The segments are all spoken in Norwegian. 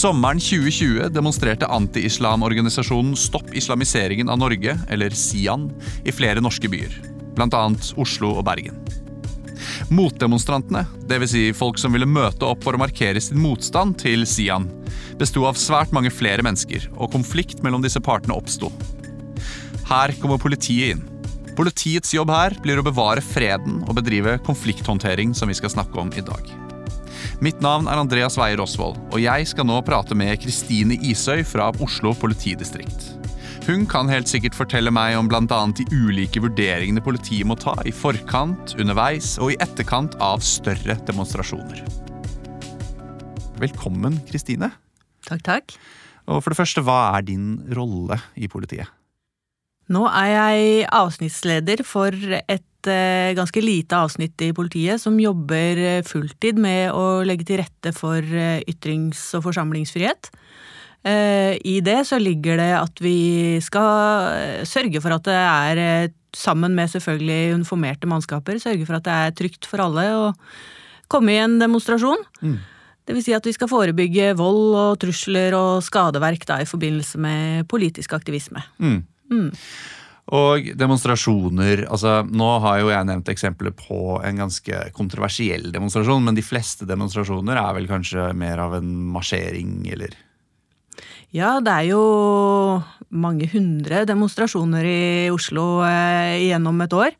Sommeren 2020 demonstrerte anti-islamorganisasjonen Stopp islamiseringen av Norge, eller SIAN, i flere norske byer. Bl.a. Oslo og Bergen. Motdemonstrantene, dvs. Si folk som ville møte opp for å markere sin motstand til SIAN, besto av svært mange flere mennesker, og konflikt mellom disse partene oppsto. Her kommer politiet inn. Politiets jobb her blir å bevare freden og bedrive konflikthåndtering, som vi skal snakke om i dag. Mitt navn er Andreas Weier Rosvold, og jeg skal nå prate med Kristine Isøy fra Oslo politidistrikt. Hun kan helt sikkert fortelle meg om bl.a. de ulike vurderingene politiet må ta i forkant, underveis og i etterkant av større demonstrasjoner. Velkommen, Kristine. Takk, takk. Og for det første, hva er din rolle i politiet? Nå er jeg avsnittsleder for et Eh, ganske lite avsnitt i politiet som jobber eh, fulltid med å legge til rette for eh, ytrings- og forsamlingsfrihet. I det så ligger det at vi skal sørge for at det er, sammen med selvfølgelig uniformerte mannskaper, sørge for at det er trygt for alle å komme i en demonstrasjon. Mm. Det vil si at vi skal forebygge vold og trusler og skadeverk da, i forbindelse med politisk aktivisme. Mm. Mm. Og demonstrasjoner altså Nå har jo jeg nevnt eksempler på en ganske kontroversiell demonstrasjon, men de fleste demonstrasjoner er vel kanskje mer av en marsjering, eller? Ja, det er jo mange hundre demonstrasjoner i Oslo eh, gjennom et år.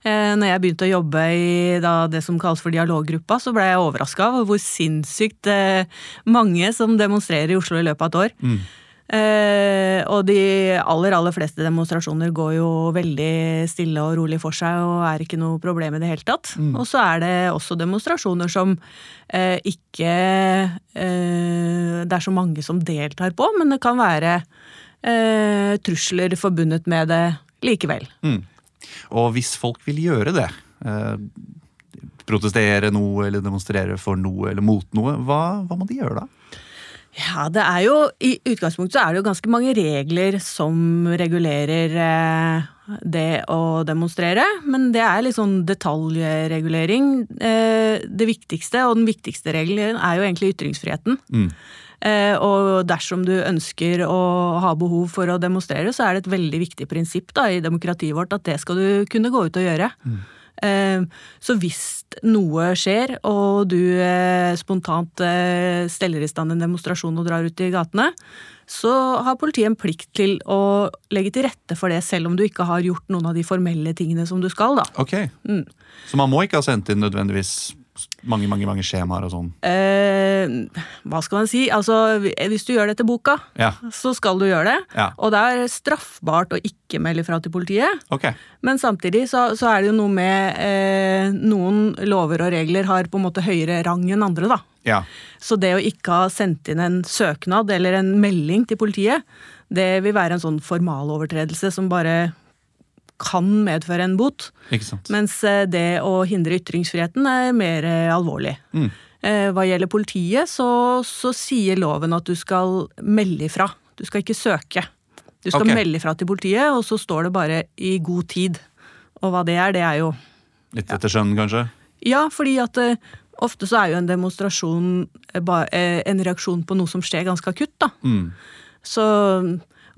Eh, når jeg begynte å jobbe i da, det som kalles for dialoggruppa, så ble jeg overraska over hvor sinnssykt eh, mange som demonstrerer i Oslo i løpet av et år. Mm. Eh, og de aller, aller fleste demonstrasjoner går jo veldig stille og rolig for seg og er ikke noe problem i det hele tatt. Mm. Og så er det også demonstrasjoner som eh, ikke eh, det er så mange som deltar på, men det kan være eh, trusler forbundet med det likevel. Mm. Og hvis folk vil gjøre det, eh, protestere noe eller demonstrere for noe eller mot noe, hva, hva må de gjøre da? Ja, det er jo I utgangspunktet så er det jo ganske mange regler som regulerer eh, det å demonstrere. Men det er litt sånn detaljregulering. Eh, det viktigste, og den viktigste regelen, er jo egentlig ytringsfriheten. Mm. Eh, og dersom du ønsker å ha behov for å demonstrere, så er det et veldig viktig prinsipp da, i demokratiet vårt at det skal du kunne gå ut og gjøre. Mm. Eh, så hvis noe skjer, og du eh, spontant eh, steller i stand en demonstrasjon og drar ut i gatene, så har politiet en plikt til å legge til rette for det, selv om du ikke har gjort noen av de formelle tingene som du skal. da. Ok, mm. Så man må ikke ha sendt inn nødvendigvis mange mange, mange skjemaer og sånn? Eh, hva skal man si? Altså, Hvis du gjør det til boka, ja. så skal du gjøre det. Ja. Og det er straffbart å ikke melde fra til politiet. Okay. Men samtidig så, så, er det jo noe med eh, Noen lover og regler har på en måte høyere rang enn andre, da. Ja. Så det å ikke ha sendt inn en søknad eller en melding til politiet, det vil være en sånn formalovertredelse som bare kan medføre en bot. Mens eh, det å hindre ytringsfriheten er mer eh, alvorlig. Mm. Eh, hva gjelder politiet, så, så, sier loven at du skal melde ifra. Du skal ikke søke. Du skal okay. melde ifra til politiet, og så står det bare 'i god tid'. Og hva det er, det er jo Litt etter skjønn, kanskje? Ja, fordi at ofte så er jo en demonstrasjon en reaksjon på noe som skjer ganske akutt, da. Mm. Så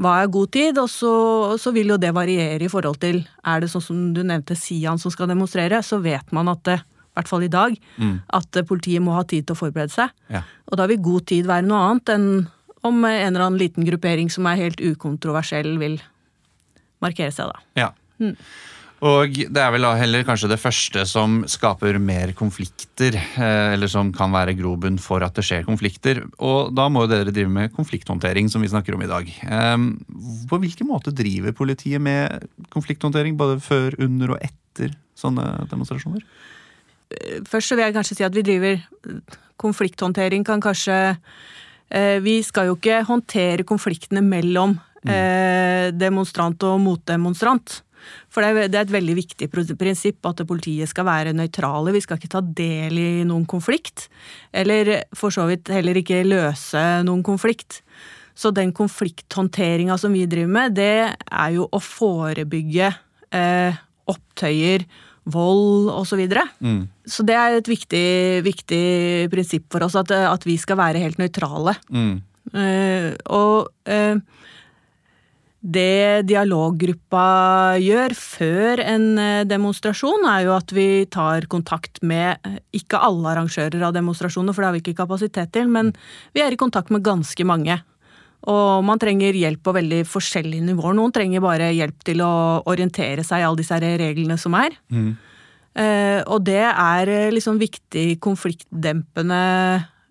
hva er god tid? Og så, så, vil jo det variere i forhold til Er det sånn som du nevnte, Sian som skal demonstrere, så vet man at det, i hvert fall i dag, mm. at politiet må ha tid til å forberede seg. Ja. Og da vil god tid være noe annet enn om en eller annen liten gruppering som er helt ukontroversiell, vil markere seg, da. Ja. Mm. Og det er vel da heller kanskje det første som skaper mer konflikter, eh, eller som kan være grobunn for at det skjer konflikter. Og da må jo dere drive med konflikthåndtering, som vi snakker om i dag. Ehm, på hvilken måte driver politiet med konflikthåndtering, både før, under og etter sånne demonstrasjoner? Først så vil jeg kanskje si at vi driver konflikthåndtering kan kanskje eh, Vi skal jo ikke håndtere konfliktene mellom mm. Eh, demonstrant og motdemonstrant. For det er, et veldig viktig prinsipp at politiet skal være nøytrale. Vi skal ikke ta del i noen konflikt. Eller for så vidt heller ikke løse noen konflikt. Så den konflikthåndteringa som vi driver med, det er jo å forebygge eh, opptøyer vold osv. Så, videre. mm. så det er et viktig, viktig prinsipp for oss, at, at, vi skal være helt nøytrale. Mm. Eh, og uh, det dialoggruppa gjør før en demonstrasjon, er jo at vi tar kontakt med ikke alle arrangører av demonstrasjoner, for det har vi ikke kapasitet til, men vi er i kontakt med ganske mange. Og man trenger hjelp på veldig forskjellige nivåer. Noen trenger bare hjelp til å orientere seg i alle disse reglene som er. Mm. Eh, og det er eh, liksom viktig konfliktdempende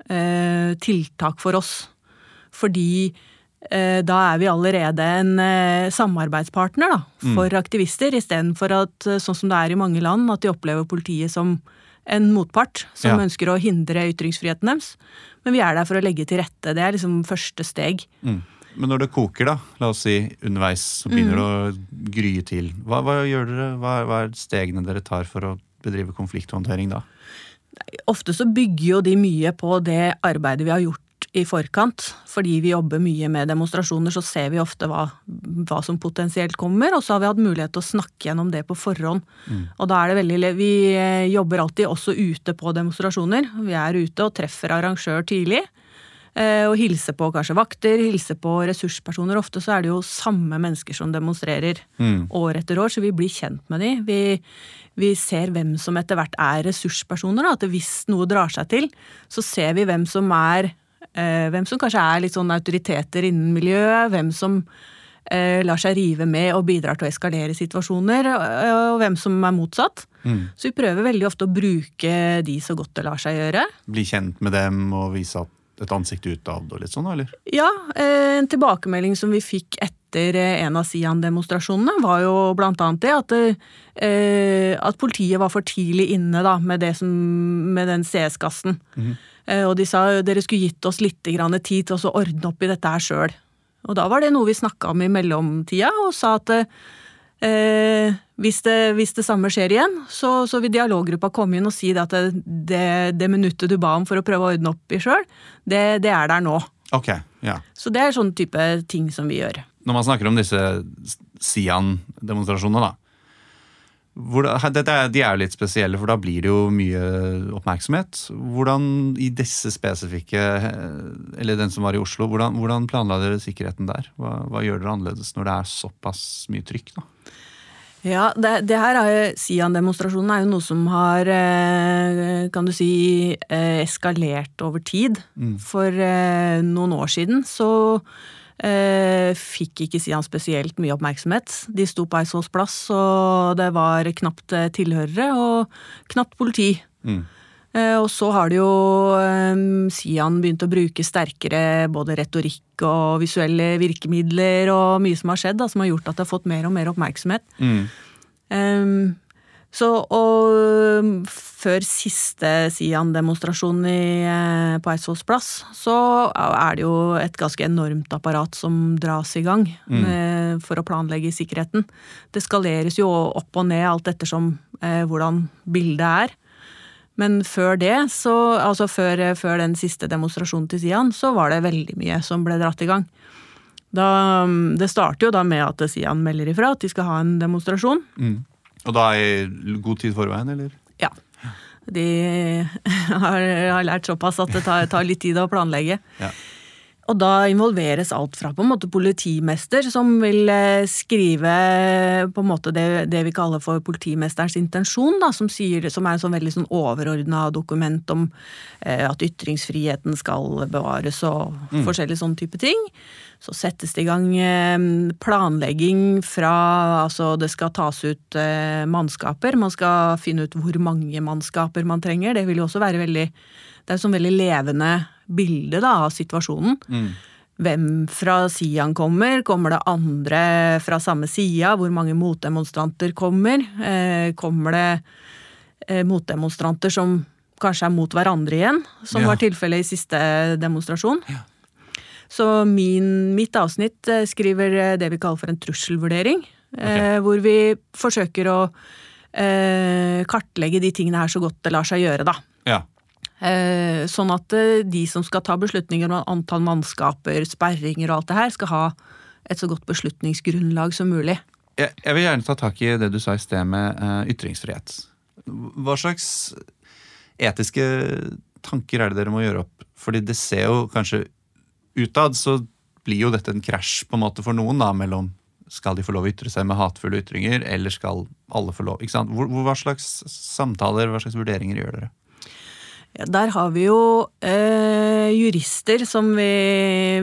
eh, tiltak for oss. Fordi eh, da er vi allerede en eh, samarbeidspartner da, mm. for mm. aktivister, istedenfor at, eh, sånn som det er i mange land, at de opplever politiet som en motpart som ja. ønsker å hindre ytringsfriheten deres. Men vi er der for å legge til rette. Det er liksom første steg. Mm. Men når det koker, da, la oss si underveis, så begynner mm. det å grye til. Hva, hva gjør dere? Hva, hva, er stegene dere tar for å bedrive konflikthåndtering da? Ofte så bygger jo de mye på det arbeidet vi har gjort i forkant. Fordi vi jobber mye med demonstrasjoner, så ser vi ofte hva, hva, som potensielt kommer. Og så har vi hatt mulighet til å snakke gjennom det på forhånd. Mm. Og da er det veldig Vi eh, jobber alltid også ute på demonstrasjoner. Vi er ute og treffer arrangør tidlig. Eh, og hilser på kanskje vakter, hilser på ressurspersoner. Ofte så er det jo samme mennesker som demonstrerer mm. år etter år, så vi blir kjent med de. Vi, vi ser hvem som etter hvert er ressurspersoner. Da. At hvis noe drar seg til, så ser vi hvem som er hvem som kanskje er litt sånn autoriteter innen miljøet, hvem som eh, lar seg rive med og bidrar til å eskalere situasjoner, eh, og hvem som er motsatt. Mm. Så vi prøver veldig ofte å bruke de så godt det lar seg gjøre. Bli kjent med dem og vise et ansikt utad og litt sånn, eller? Ja, en tilbakemelding som vi fikk etter en av Sian-demonstrasjonene, var jo blant annet det at, at politiet var for tidlig inne da, med, som, med den CS-gassen. Mm. Eh, og de sa dere skulle gitt oss litt tid til å ordne opp i dette her sjøl. Og da var det noe vi snakka om i mellomtida, og sa at eh, hvis, det, hvis, det, samme skjer igjen, så, så vil dialoggruppa komme inn og si at det, det, det, minuttet du ba om for å prøve å ordne opp i sjøl, det, er der nå. Okay, ja. Så det er sånn type ting som vi gjør. Når man snakker om disse Sian-demonstrasjonene, da, dette, de er jo litt spesielle, for da blir det jo mye oppmerksomhet. Hvordan i disse spesifikke, eller den som var i Oslo, hvordan, hvordan planla dere sikkerheten der? Hva, hva, gjør dere annerledes når det er såpass mye trykk? da? Ja, det, det her er Sian-demonstrasjonen er jo noe som har eh, kan du si, eh, eskalert over tid. Mm. For eh, noen år siden så Eh, fikk ikke si han spesielt mye oppmerksomhet. De sto på Eidsvolls plass, og det var knapt eh, tilhørere og knapt politi. Mm. Eh, og så har det jo Sian begynt å bruke sterkere både retorikk og visuelle virkemidler og mye som har skjedd, da, som har gjort at det har fått mer og mer oppmerksomhet. Mm. Um, så, og før siste Sian-demonstrasjon eh, på Eidsvolls plass, så er det jo et ganske enormt apparat som dras i gang mm. med, for å planlegge sikkerheten. Det skaleres jo opp og ned alt ettersom eh, hvordan bildet er. Men før det, så, altså før, før, den siste demonstrasjonen til Sian, så var det veldig mye som ble dratt i gang. Da, det starter jo da med at Sian melder ifra at de skal ha en demonstrasjon. Mm. Og da i god tid forveien, eller? Ja. De har, har lært såpass at det tar, tar litt tid å planlegge. Ja. Og da involveres alt fra på en måte politimester, som vil eh, skrive på en måte det, det vi kaller for politimesterens intensjon, da, som, sier, som er en sånn veldig sånn overordna dokument om eh, at ytringsfriheten skal bevares og mm. forskjellige sånne type ting. Så settes det i gang eh, planlegging fra Altså, det skal tas ut eh, mannskaper. Man skal finne ut hvor mange mannskaper man trenger. Det vil jo også være veldig Det er et sånn veldig levende bilde da, av situasjonen. Mm. Hvem fra Sian kommer? Kommer det andre fra samme sida? Hvor mange motdemonstranter kommer? Eh, kommer det motdemonstranter som kanskje er mot hverandre igjen, som ja. var tilfellet i siste demonstrasjon? Ja. Så min, mitt avsnitt eh, skriver eh, det vi kaller for en trusselvurdering. Okay. Eh, hvor vi forsøker å eh, kartlegge de tingene her så godt det lar seg gjøre, da. Ja. Eh, sånn at de som skal ta beslutninger om antall mannskaper, sperringer og alt det her, skal ha et så godt beslutningsgrunnlag som mulig. Jeg, jeg, vil gjerne ta tak i det du sa i sted med ytringsfrihet. Hva slags etiske tanker er det dere må gjøre opp? Fordi det ser jo kanskje utad så blir jo dette en krasj på en måte for noen da, mellom skal de få lov å ytre seg med hatefulle ytringer, eller skal alle få lov? Ikke sant? Hva slags samtaler, hva slags vurderinger gjør dere? Ja, der har vi jo eh, jurister som vi,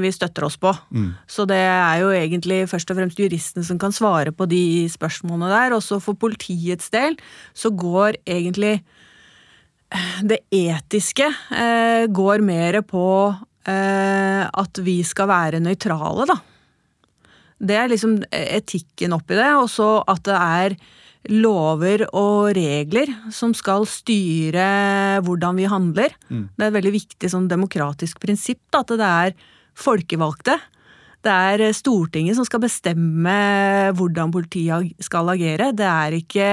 vi, støtter oss på. Mm. Så det er jo egentlig først og fremst juristene som kan svare på de spørsmålene der. Også for politiets del så går egentlig eh, det etiske eh, går mer på at vi skal være nøytrale, da. Det er liksom etikken oppi det. Og så at det er lover og regler som skal styre hvordan vi handler. Mm. Det er et veldig viktig sånn demokratisk prinsipp da, at det er folkevalgte. Det er Stortinget som skal bestemme hvordan politiet skal agere. Det er ikke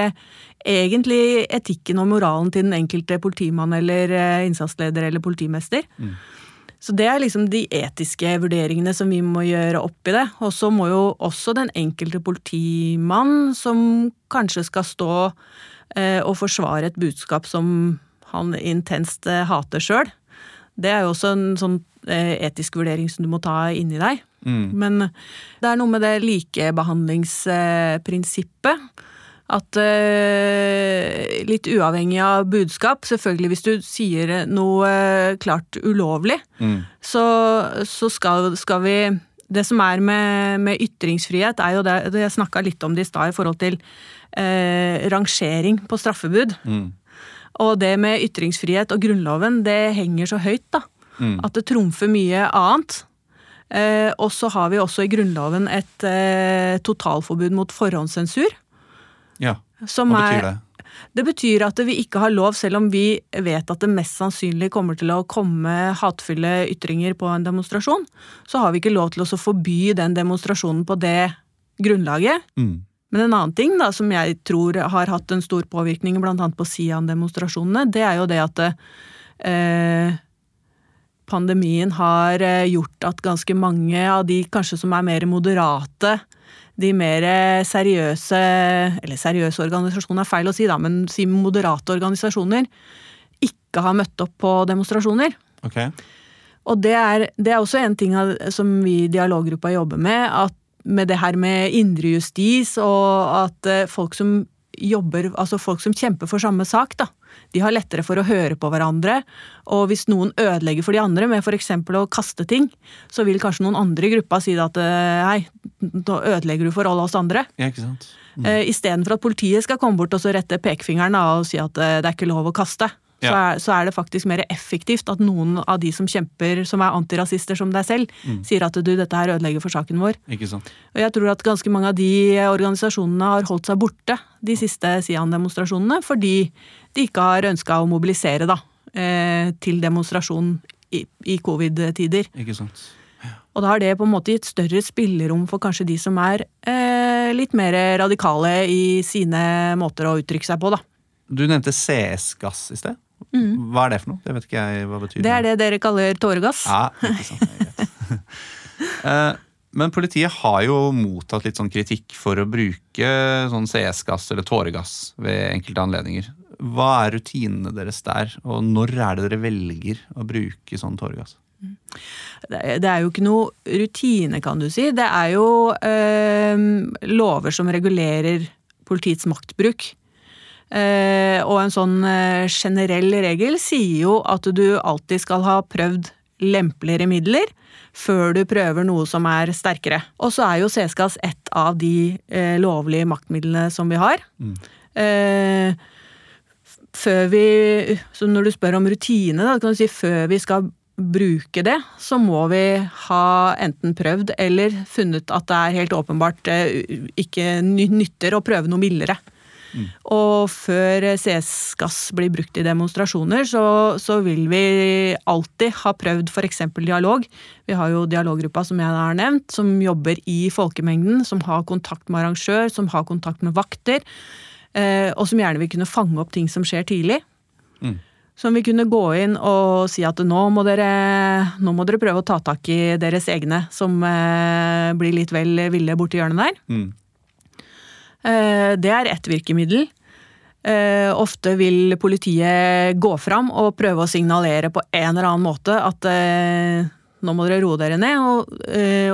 egentlig etikken og moralen til den enkelte politimann eller eh, innsatsleder eller politimester. Mm. Så det er liksom de etiske vurderingene som vi må gjøre oppi det. Og så må jo også den enkelte politimann, som kanskje skal stå eh, og forsvare et budskap som han intenst eh, hater sjøl, det er jo også en sånn eh, etisk vurdering som du må ta inni deg. Mm. Men det er noe med det likebehandlingsprinsippet at uh, litt uavhengig av budskap Selvfølgelig hvis du sier noe klart ulovlig, mm. så, så skal, skal, vi Det som er med, med ytringsfrihet, er jo det, Jeg snakka litt om det i stad i forhold til uh, rangering på straffebud. Mm. Og det med ytringsfrihet og Grunnloven, det henger så høyt, da. Mm. At det trumfer mye annet. Eh, og så har vi også i Grunnloven et eh, totalforbud mot forhåndssensur. Ja, Hva betyr det? Det betyr at vi ikke har lov, selv om vi vet at det mest sannsynlig kommer til å komme hatefulle ytringer på en demonstrasjon, så har vi ikke lov til å forby den demonstrasjonen på det grunnlaget. Mm. Men en annen ting da, som jeg tror har hatt en stor påvirkning bl.a. på Sian-demonstrasjonene, det er jo det at eh, pandemien har eh, gjort at ganske mange av de kanskje som er mer moderate de mer seriøse Eller seriøse organisasjoner er feil å si, da, men si moderate organisasjoner ikke har møtt opp på demonstrasjoner. Okay. Og det er, det er, også en ting som vi i dialoggruppa jobber med, at med det her med indre justis, og at eh, folk som jobber, altså folk som kjemper for samme sak, da, de har lettere for å høre på hverandre. Og hvis noen ødelegger for de andre med f.eks. å kaste ting, så vil kanskje noen andre i gruppa si at hei, nå ødelegger du for alle oss andre. Ja, ikke sant? Mm. Istedenfor at politiet skal komme bort og så rette pekefingeren og si at det er ikke lov å kaste. Så, er, så, er, det faktisk mer effektivt at noen av de som kjemper, som er antirasister som deg selv, mm. sier at du, dette her ødelegger for saken vår. Ikke sant. Og jeg tror at ganske mange av de organisasjonene har holdt seg borte de siste Sian-demonstrasjonene, fordi de ikke har ønska å mobilisere da, eh, til demonstrasjon i, i covid-tider. Ikke sant. Og da har det på en måte gitt større spillerom for kanskje de som er eh, litt mer radikale i sine måter å uttrykke seg på, da. Du nevnte CS-gass i sted. Mm. Hva er det for noe? Det vet ikke jeg hva betyr. Det er det dere kaller tåregass. Ja, ikke sant. Eh, men politiet har jo mottatt litt sånn kritikk for å bruke sånn CS-gass eller tåregass ved enkelte anledninger. Hva er rutinene deres der, og når er det dere velger å bruke sånn tåregass? Mm. Det er jo ikke noe rutine, kan du si. Det er jo øh, lover som regulerer politiets maktbruk. Eh, og en sånn eh, generell regel sier jo at du alltid skal ha prøvd lempeligere midler før du prøver noe som er sterkere. Og så er jo CS-gass et av de eh, lovlige maktmidlene som vi har. Mm. Før vi Så når du spør om rutine, da, kan du si før vi skal bruke det, så må vi ha enten prøvd eller funnet at det er helt åpenbart ikke nytter å prøve noe mildere. Mm. Og før CS-gass blir brukt i demonstrasjoner, så, så vil vi alltid ha prøvd f.eks. dialog. Vi har jo dialoggruppa som jeg har nevnt, som jobber i folkemengden, som har kontakt med arrangør, som har kontakt med vakter, eh, og som gjerne vil kunne fange opp ting som skjer tidlig. Mm. Som vil kunne gå inn og si at nå må dere, nå må dere prøve å ta tak i deres egne som eh, blir litt vel ville borti hjørnet der. Mm. Det er ett virkemiddel. Ofte vil politiet gå fram og prøve å signalere på en eller annen måte at nå må dere roe dere ned. Og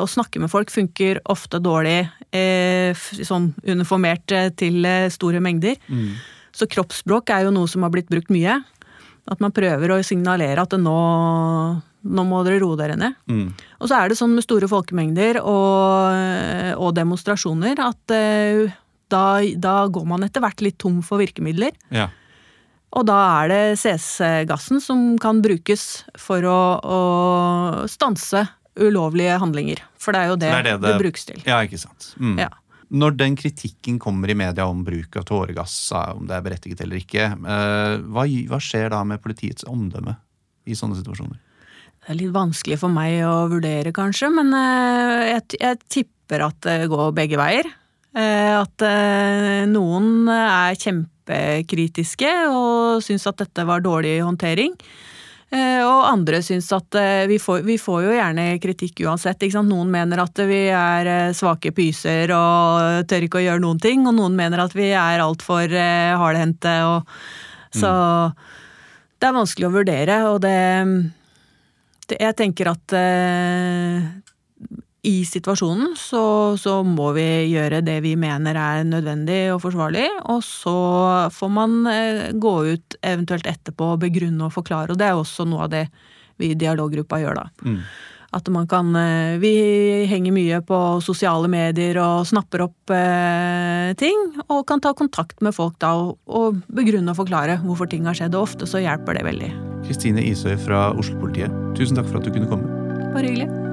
å snakke med folk funker ofte dårlig sånn uniformert til store mengder. Mm. Så kroppsspråk er jo noe som har blitt brukt mye. At man prøver å signalere at nå, nå må dere roe dere ned. Mm. Og så er det sånn med store folkemengder og, og demonstrasjoner at da, da, går man etter hvert litt tom for virkemidler. Ja. Og da er det CS-gassen som kan brukes for å, å, stanse ulovlige handlinger. For det er jo det det, det, det, det brukes til. Ja, ikke sant. Mm. Ja. Når den kritikken kommer i media om bruk av tåregass, om det er berettiget eller ikke, eh, hva, hva skjer da med politiets omdømme i sånne situasjoner? Det er litt vanskelig for meg å vurdere, kanskje, men eh, jeg, jeg tipper at det går begge veier. Eh, at noen er kjempekritiske og syns at dette var dårlig håndtering. Eh, og andre syns at eh, vi får, vi får, jo gjerne kritikk uansett. Noen mener at vi er eh, svake pyser og tør ikke å gjøre noen ting, og noen mener at vi er altfor hardhendte. Så mm. det er vanskelig å vurdere, og det, det Jeg tenker at i situasjonen så, så, må vi gjøre det vi mener er nødvendig og forsvarlig, og så får man eh, gå ut eventuelt etterpå og begrunne og forklare. Og det er også noe av det vi i dialoggruppa gjør, da. Mm. At man kan eh, Vi henger mye på sosiale medier og snapper opp eh, ting, og kan ta kontakt med folk da og, og begrunne og forklare hvorfor ting har skjedd. Og ofte så hjelper det veldig. Kristine Isøy fra Oslo-politiet, tusen takk for at du kunne komme. Bare hyggelig.